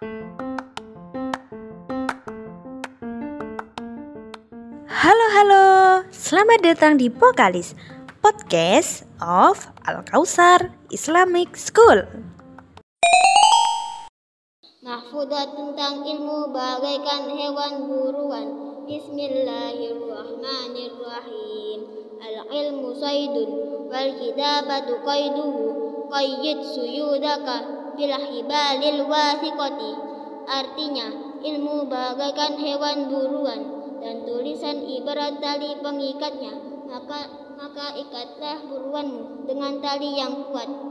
Halo halo, selamat datang di Pokalis Podcast of Al Kausar Islamic School. Mahfudah tentang ilmu bagaikan hewan buruan. Bismillahirrahmanirrahim. Al-ilmu saydun wal kitabatu qaiduhu. Qayyid suyudaka Artinya, ilmu bagaikan hewan buruan dan tulisan ibarat tali pengikatnya. Maka maka ikatlah buruanmu dengan tali yang kuat